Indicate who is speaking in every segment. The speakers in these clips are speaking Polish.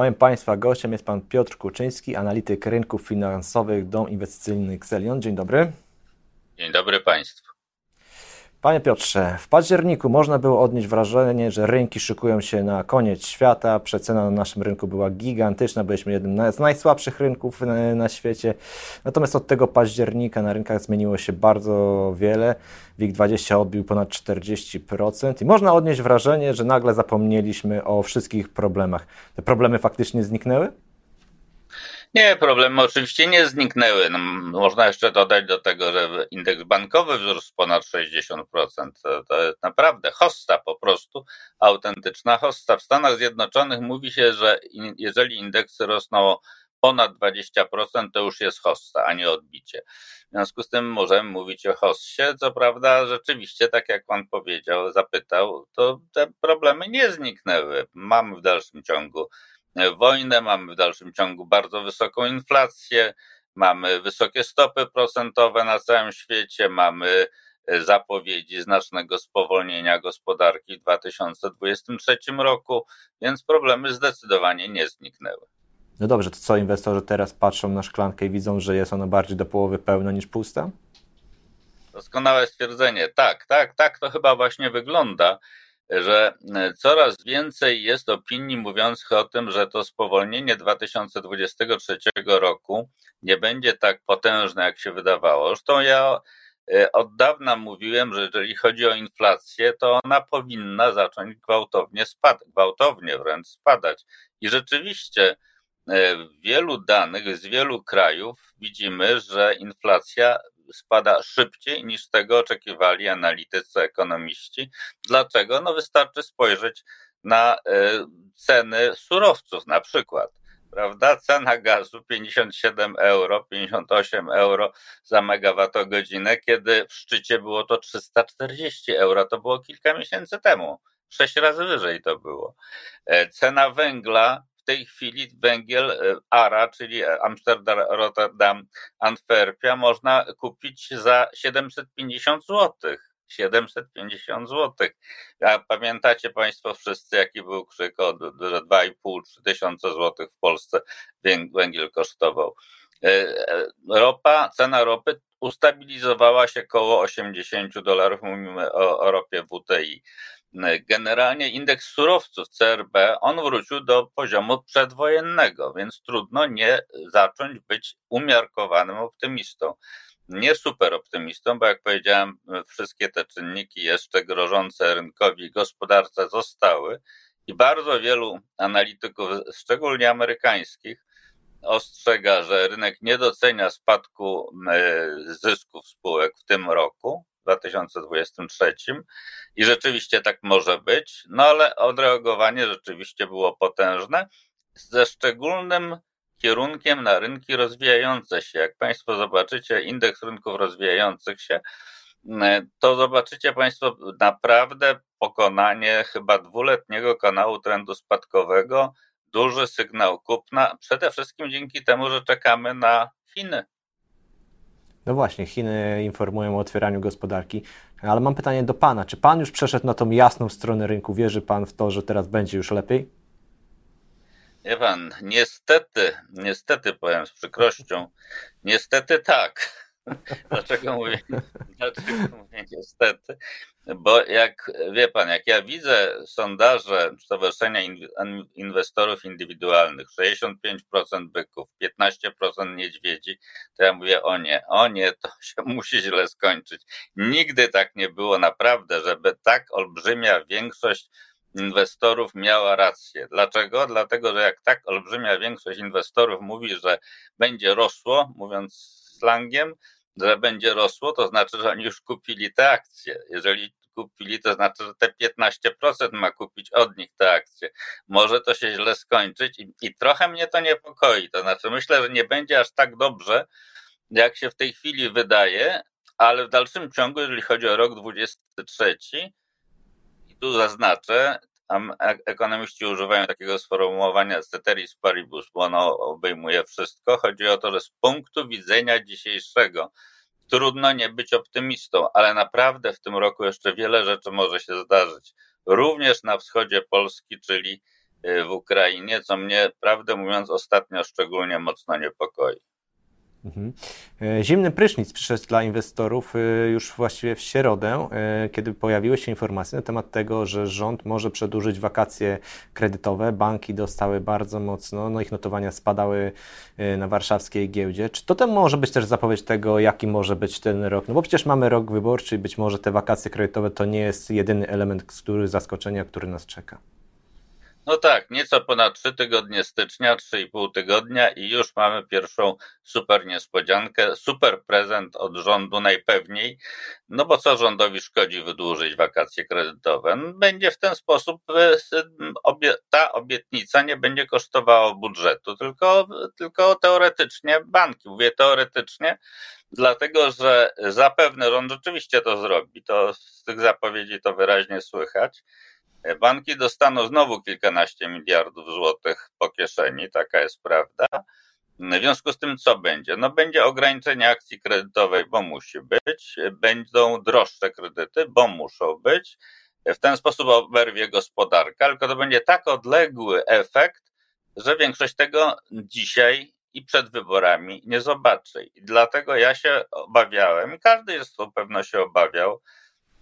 Speaker 1: Moim Państwa gościem jest Pan Piotr Kuczyński, analityk rynków finansowych, dom inwestycyjny Xelion. Dzień dobry.
Speaker 2: Dzień dobry Państwu.
Speaker 1: Panie Piotrze, w październiku można było odnieść wrażenie, że rynki szykują się na koniec świata. Przecena na naszym rynku była gigantyczna, byliśmy jednym z najsłabszych rynków na świecie. Natomiast od tego października na rynkach zmieniło się bardzo wiele. WIG20 odbił ponad 40% i można odnieść wrażenie, że nagle zapomnieliśmy o wszystkich problemach. Te problemy faktycznie zniknęły?
Speaker 2: Nie, problemy oczywiście nie zniknęły. No, można jeszcze dodać do tego, że indeks bankowy wzrósł ponad 60%. To, to jest naprawdę hosta po prostu, autentyczna hosta. W Stanach Zjednoczonych mówi się, że in, jeżeli indeksy rosną ponad 20%, to już jest hosta, a nie odbicie. W związku z tym możemy mówić o hossie. Co prawda, rzeczywiście, tak jak pan powiedział, zapytał, to te problemy nie zniknęły. Mamy w dalszym ciągu wojnę, mamy w dalszym ciągu bardzo wysoką inflację, mamy wysokie stopy procentowe na całym świecie, mamy zapowiedzi znacznego spowolnienia gospodarki w 2023 roku, więc problemy zdecydowanie nie zniknęły.
Speaker 1: No dobrze, to co inwestorzy teraz patrzą na szklankę i widzą, że jest ona bardziej do połowy pełna niż pusta?
Speaker 2: Doskonałe stwierdzenie. Tak, tak, tak to chyba właśnie wygląda że e, coraz więcej jest opinii mówiących o tym, że to spowolnienie 2023 roku nie będzie tak potężne, jak się wydawało. Zresztą ja e, od dawna mówiłem, że jeżeli chodzi o inflację, to ona powinna zacząć gwałtownie spadać, gwałtownie wręcz spadać. I rzeczywiście e, w wielu danych z wielu krajów widzimy, że inflacja spada szybciej niż tego oczekiwali analitycy, ekonomiści. Dlaczego? No wystarczy spojrzeć na e, ceny surowców na przykład. Prawda? Cena gazu 57 euro, 58 euro za megawattogodzinę, kiedy w szczycie było to 340 euro. To było kilka miesięcy temu. Sześć razy wyżej to było. E, cena węgla w tej chwili węgiel e, ARA, czyli Amsterdam, Rotterdam, Antwerpia, można kupić za 750 zł. 750 zł. A pamiętacie Państwo wszyscy, jaki był krzyk od 2,5-3 tysiąca złotych w Polsce węgiel kosztował. E, e, ropa, cena ropy ustabilizowała się koło 80 dolarów, mówimy o, o ropie WTI. Generalnie indeks surowców CRB, on wrócił do poziomu przedwojennego, więc trudno nie zacząć być umiarkowanym optymistą. Nie super optymistą, bo jak powiedziałem, wszystkie te czynniki jeszcze grożące rynkowi i gospodarce zostały i bardzo wielu analityków, szczególnie amerykańskich, ostrzega, że rynek nie docenia spadku e, zysków spółek w 2023 i rzeczywiście tak może być, no ale odreagowanie rzeczywiście było potężne, ze szczególnym kierunkiem na rynki rozwijające się. Jak Państwo zobaczycie indeks rynków rozwijających się, to zobaczycie Państwo naprawdę pokonanie chyba dwuletniego kanału trendu spadkowego, duży sygnał kupna, przede wszystkim dzięki temu, że czekamy na Chiny.
Speaker 1: No właśnie, Chiny informują o otwieraniu gospodarki, ale mam pytanie do Pana. Czy Pan już przeszedł na tą jasną stronę rynku? Wierzy Pan w to, że teraz będzie już lepiej?
Speaker 2: Nie Pan, niestety, niestety powiem z przykrością, niestety tak. Dlaczego mówię, dlaczego mówię niestety? Bo jak wie pan, jak ja widzę sondaże Stowarzyszenia Inwestorów Indywidualnych, 65% byków, 15% niedźwiedzi, to ja mówię o nie, o nie, to się musi źle skończyć. Nigdy tak nie było naprawdę, żeby tak olbrzymia większość inwestorów miała rację. Dlaczego? Dlatego, że jak tak olbrzymia większość inwestorów mówi, że będzie rosło, mówiąc slangiem, że będzie rosło, to znaczy, że oni już kupili te akcje. Jeżeli kupili, to znaczy, że te 15% ma kupić od nich te akcje. Może to się źle skończyć i, i trochę mnie to niepokoi. To znaczy, myślę, że nie będzie aż tak dobrze, jak się w tej chwili wydaje, ale w dalszym ciągu, jeżeli chodzi o rok 23, i tu zaznaczę, ekonomiści używają takiego sformułowania ceteris paribus, bo ono obejmuje wszystko. Chodzi o to, że z punktu widzenia dzisiejszego trudno nie być optymistą, ale naprawdę w tym roku jeszcze wiele rzeczy może się zdarzyć. Również na wschodzie Polski, czyli w Ukrainie, co mnie, prawdę mówiąc, ostatnio szczególnie mocno niepokoi.
Speaker 1: Mhm. E, zimny prysznic przyszedł dla inwestorów e, już właściwie w środę, e, kiedy pojawiły się informacje na temat tego, że rząd może przedłużyć wakacje kredytowe. Banki dostały bardzo mocno, no ich notowania spadały na warszawskiej giełdzie. Czy to ten może być też zapowiedź tego, jaki może być ten rok? No bo przecież mamy rok wyborczy i być może te wakacje kredytowe to nie jest jedyny element który, zaskoczenia, który nas czeka.
Speaker 2: No tak, nieco ponad 3 tygodnie stycznia, 3,5 tygodnia i już mamy pierwszą super niespodziankę, super prezent od rządu najpewniej, no bo co rządowi szkodzi wydłużyć wakacje kredytowe? No, będzie w ten sposób, ta obietnica nie będzie kosztowała budżetu, tylko, tylko teoretycznie banki, mówię teoretycznie, dlatego że zapewne rząd rzeczywiście to zrobi, to z tych zapowiedzi to wyraźnie słychać, Banki dostaną znowu kilkanaście miliardów złotych po kieszeni, taka jest prawda. W związku z tym, co będzie? No, będzie ograniczenie akcji kredytowej, bo musi być, będą droższe kredyty, bo muszą być. W ten sposób oberwie gospodarka, tylko to będzie tak odległy efekt, że większość tego dzisiaj i przed wyborami nie zobaczy. I dlatego ja się obawiałem, każdy z tą pewno się obawiał,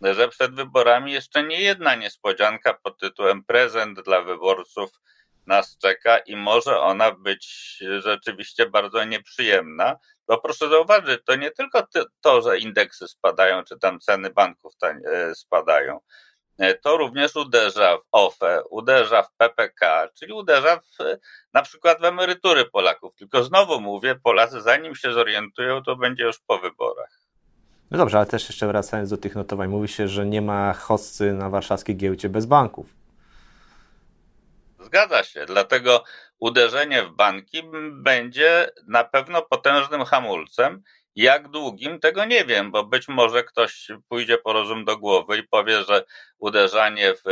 Speaker 2: że przed wyborami jeszcze nie jedna niespodzianka pod tytułem prezent dla wyborców nas czeka i może ona być rzeczywiście bardzo nieprzyjemna. Bo proszę zauważyć, to nie tylko to, że indeksy spadają, czy tam ceny banków e, spadają. E, to również uderza w OFE, uderza w PPK, czyli uderza w, na przykład w emerytury Polaków. Tylko znowu mówię, Polacy zanim się zorientują, to będzie już po wyborach.
Speaker 1: No dobrze, ale też jeszcze wracając do tych notowań, mówi się, że nie ma hossy na warszawskiej giełdzie bez banków.
Speaker 2: Zgadza się, dlatego uderzenie w banki będzie na pewno potężnym hamulcem. Jak długim, tego nie wiem, bo być może ktoś pójdzie po rozum do głowy i powie, że uderzanie w,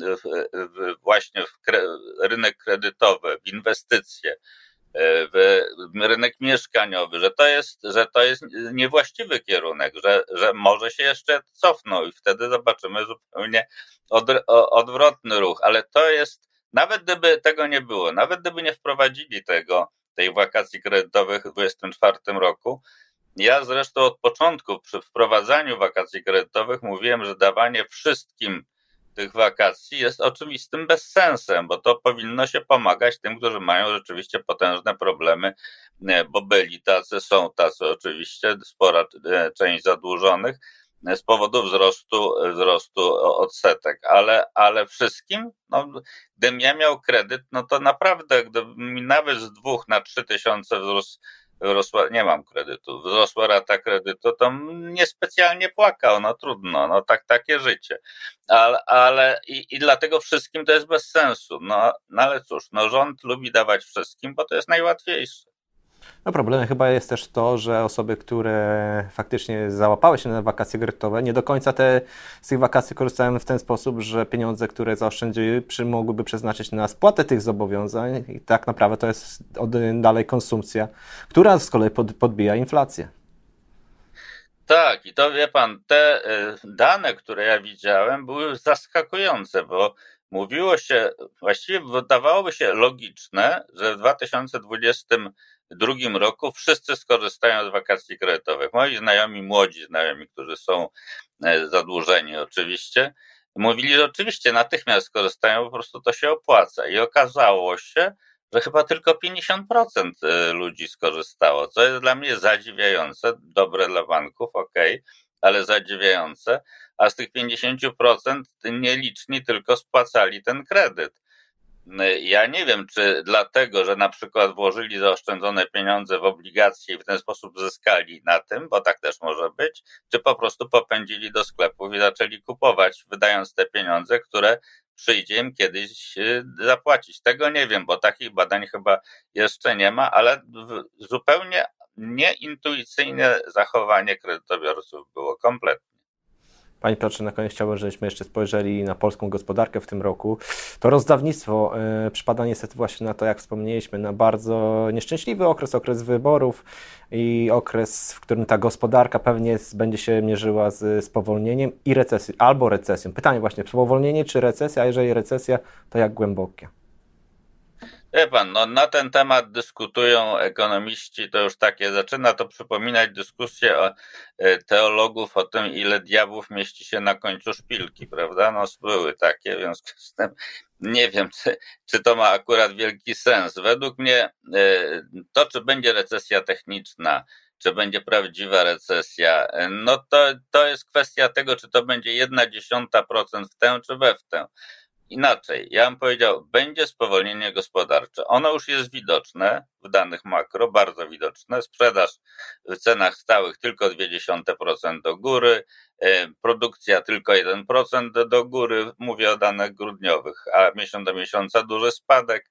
Speaker 2: w, w właśnie w kre, rynek kredytowy, w inwestycje, w rynek mieszkaniowy, że to jest, że to jest niewłaściwy kierunek, że, że może się jeszcze cofną i wtedy zobaczymy zupełnie od, odwrotny ruch, ale to jest, nawet gdyby tego nie było, nawet gdyby nie wprowadzili tego, tej wakacji kredytowych w 2024 roku, ja zresztą od początku przy wprowadzaniu wakacji kredytowych mówiłem, że dawanie wszystkim tych wakacji jest oczywistym bezsensem, bo to powinno się pomagać tym, którzy mają rzeczywiście potężne problemy, bo byli tacy, są tacy oczywiście, spora e, część zadłużonych e, z powodu wzrostu, wzrostu odsetek, ale, ale wszystkim, no, gdybym ja miał kredyt, no to naprawdę, gdyby mi nawet z dwóch na trzy tysiące wzrósł wzrosła, nie mam kredytu, wzrosła rata kredytu, to niespecjalnie płakał, no trudno, no tak, takie życie. Ale, ale i, i dlatego wszystkim to jest bez sensu. No, no ale cóż, no rząd lubi dawać wszystkim, bo to jest najłatwiejsze.
Speaker 1: No problemem chyba jest też to, że osoby, które faktycznie załapały się na wakacje kredytowe, nie do końca te, z tych wakacji korzystają w ten sposób, że pieniądze, które zaoszczędziły, mogłyby przeznaczyć na spłatę tych zobowiązań i tak naprawdę to jest dalej konsumpcja, która z kolei pod, podbija inflację.
Speaker 2: Tak, i to wie pan, te y, dane, które ja widziałem, były zaskakujące, bo mówiło się, właściwie wydawałoby się logiczne, że w 2020 drugim roku wszyscy skorzystają z wakacji kredytowych. Moi znajomi, młodzi znajomi, którzy są e, zadłużeni oczywiście, mówili, że oczywiście natychmiast skorzystają, po prostu to się opłaca. I okazało się, że chyba tylko 50% e, ludzi skorzystało, co jest dla mnie zadziwiające, dobre dla banków, ok, ale zadziwiające, a z tych 50% nieliczni tylko spłacali ten kredyt. Ja nie wiem, czy dlatego, że na przykład włożyli zaoszczędzone pieniądze w obligacje i w ten sposób zyskali na tym, bo tak też może być, czy po prostu popędzili do sklepów i zaczęli kupować, wydając te pieniądze, które przyjdzie im kiedyś y, zapłacić. Tego nie wiem, bo takich badań chyba jeszcze nie ma, ale zupełnie nieintuicyjne zachowanie kredytobiorców było kompletnie.
Speaker 1: Panie Piotrze, na koniec chciałbym, żebyśmy jeszcze spojrzeli na polską gospodarkę w tym roku. To rozdawnictwo y, przypada niestety właśnie na to, jak wspomnieliśmy, na bardzo nieszczęśliwy okres, okres wyborów i okres, w którym ta gospodarka pewnie będzie się mierzyła z spowolnieniem i recesją, albo recesją. Pytanie właśnie, spowolnienie czy recesja, a jeżeli recesja, to jak głębokie?
Speaker 2: Wie pan, no na ten temat dyskutują ekonomiści, to już takie zaczyna to przypominać dyskusję o e, teologów o tym, ile diabłów mieści się na końcu szpilki, prawda? No były takie, w związku z tym nie wiem, czy, czy to ma akurat wielki sens. Według mnie e, to, czy będzie recesja techniczna, czy będzie prawdziwa recesja, e, no to, to jest kwestia tego, czy to będzie jedna dziesiąta procent w tę, czy we w tę. Inaczej, ja bym powiedział, będzie spowolnienie gospodarcze. Ono już jest widoczne w danych makro, bardzo widoczne. Sprzedaż w cenach stałych tylko 0,2% do góry, e, produkcja tylko 1% do góry, mówię o danych grudniowych, a miesiąc do miesiąca duży spadek.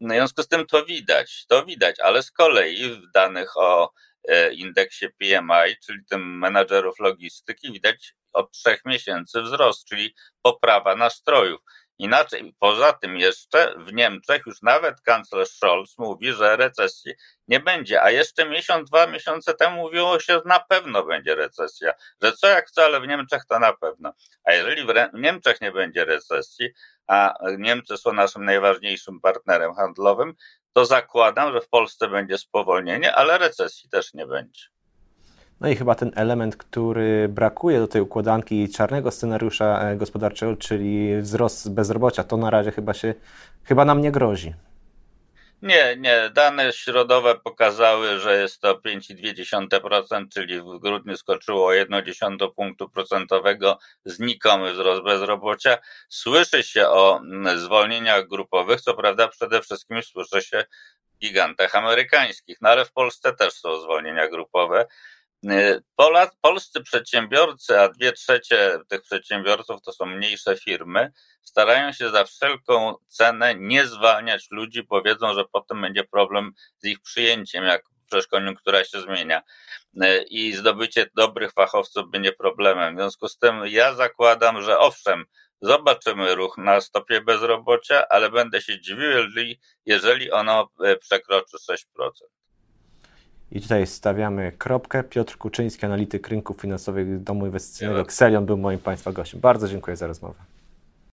Speaker 2: W związku z tym to widać, to widać, ale z kolei w danych o e, indeksie PMI, czyli tym menadżerów logistyki, widać od trzech miesięcy wzrost, czyli poprawa nastrojów. Inaczej, poza tym jeszcze w Niemczech już nawet kanclerz Scholz mówi, że recesji nie będzie, a jeszcze miesiąc, dwa miesiące temu mówiło się, że na pewno będzie recesja, że co jak co, ale w Niemczech to na pewno. A jeżeli w, w Niemczech nie będzie recesji, a Niemcy są naszym najważniejszym partnerem handlowym, to zakładam, że w Polsce będzie spowolnienie, ale recesji też nie będzie.
Speaker 1: No i chyba ten element, który brakuje do tej układanki czarnego scenariusza e, gospodarczego, czyli wzrost bezrobocia, to na razie chyba się, chyba nam nie grozi.
Speaker 2: Nie, nie. Dane środowe pokazały, że jest to 5,2%, czyli w grudniu skoczyło o 1,1 punktu procentowego znikomy wzrost bezrobocia. Słyszy się o mm, zwolnieniach grupowych, co prawda przede wszystkim słyszy się w gigantach amerykańskich, no ale w Polsce też są zwolnienia grupowe. Y, polscy przedsiębiorcy, a dwie trzecie tych przedsiębiorców to są mniejsze firmy, starają się za wszelką cenę nie zwalniać ludzi, bo wiedzą, że potem będzie problem z ich przyjęciem, jak przecież koniunktura się zmienia y, i zdobycie dobrych fachowców będzie problemem. W związku z tym ja zakładam, że owszem, zobaczymy ruch na stopie bezrobocia, ale będę się dziwił, jeżeli ono y, przekroczy 6%.
Speaker 1: I tutaj stawiamy kropkę. Piotr Kuczyński, analityk rynków finansowych Domu Inwestycyjnego Xelion był moim Państwa gościem. Bardzo dziękuję za rozmowę.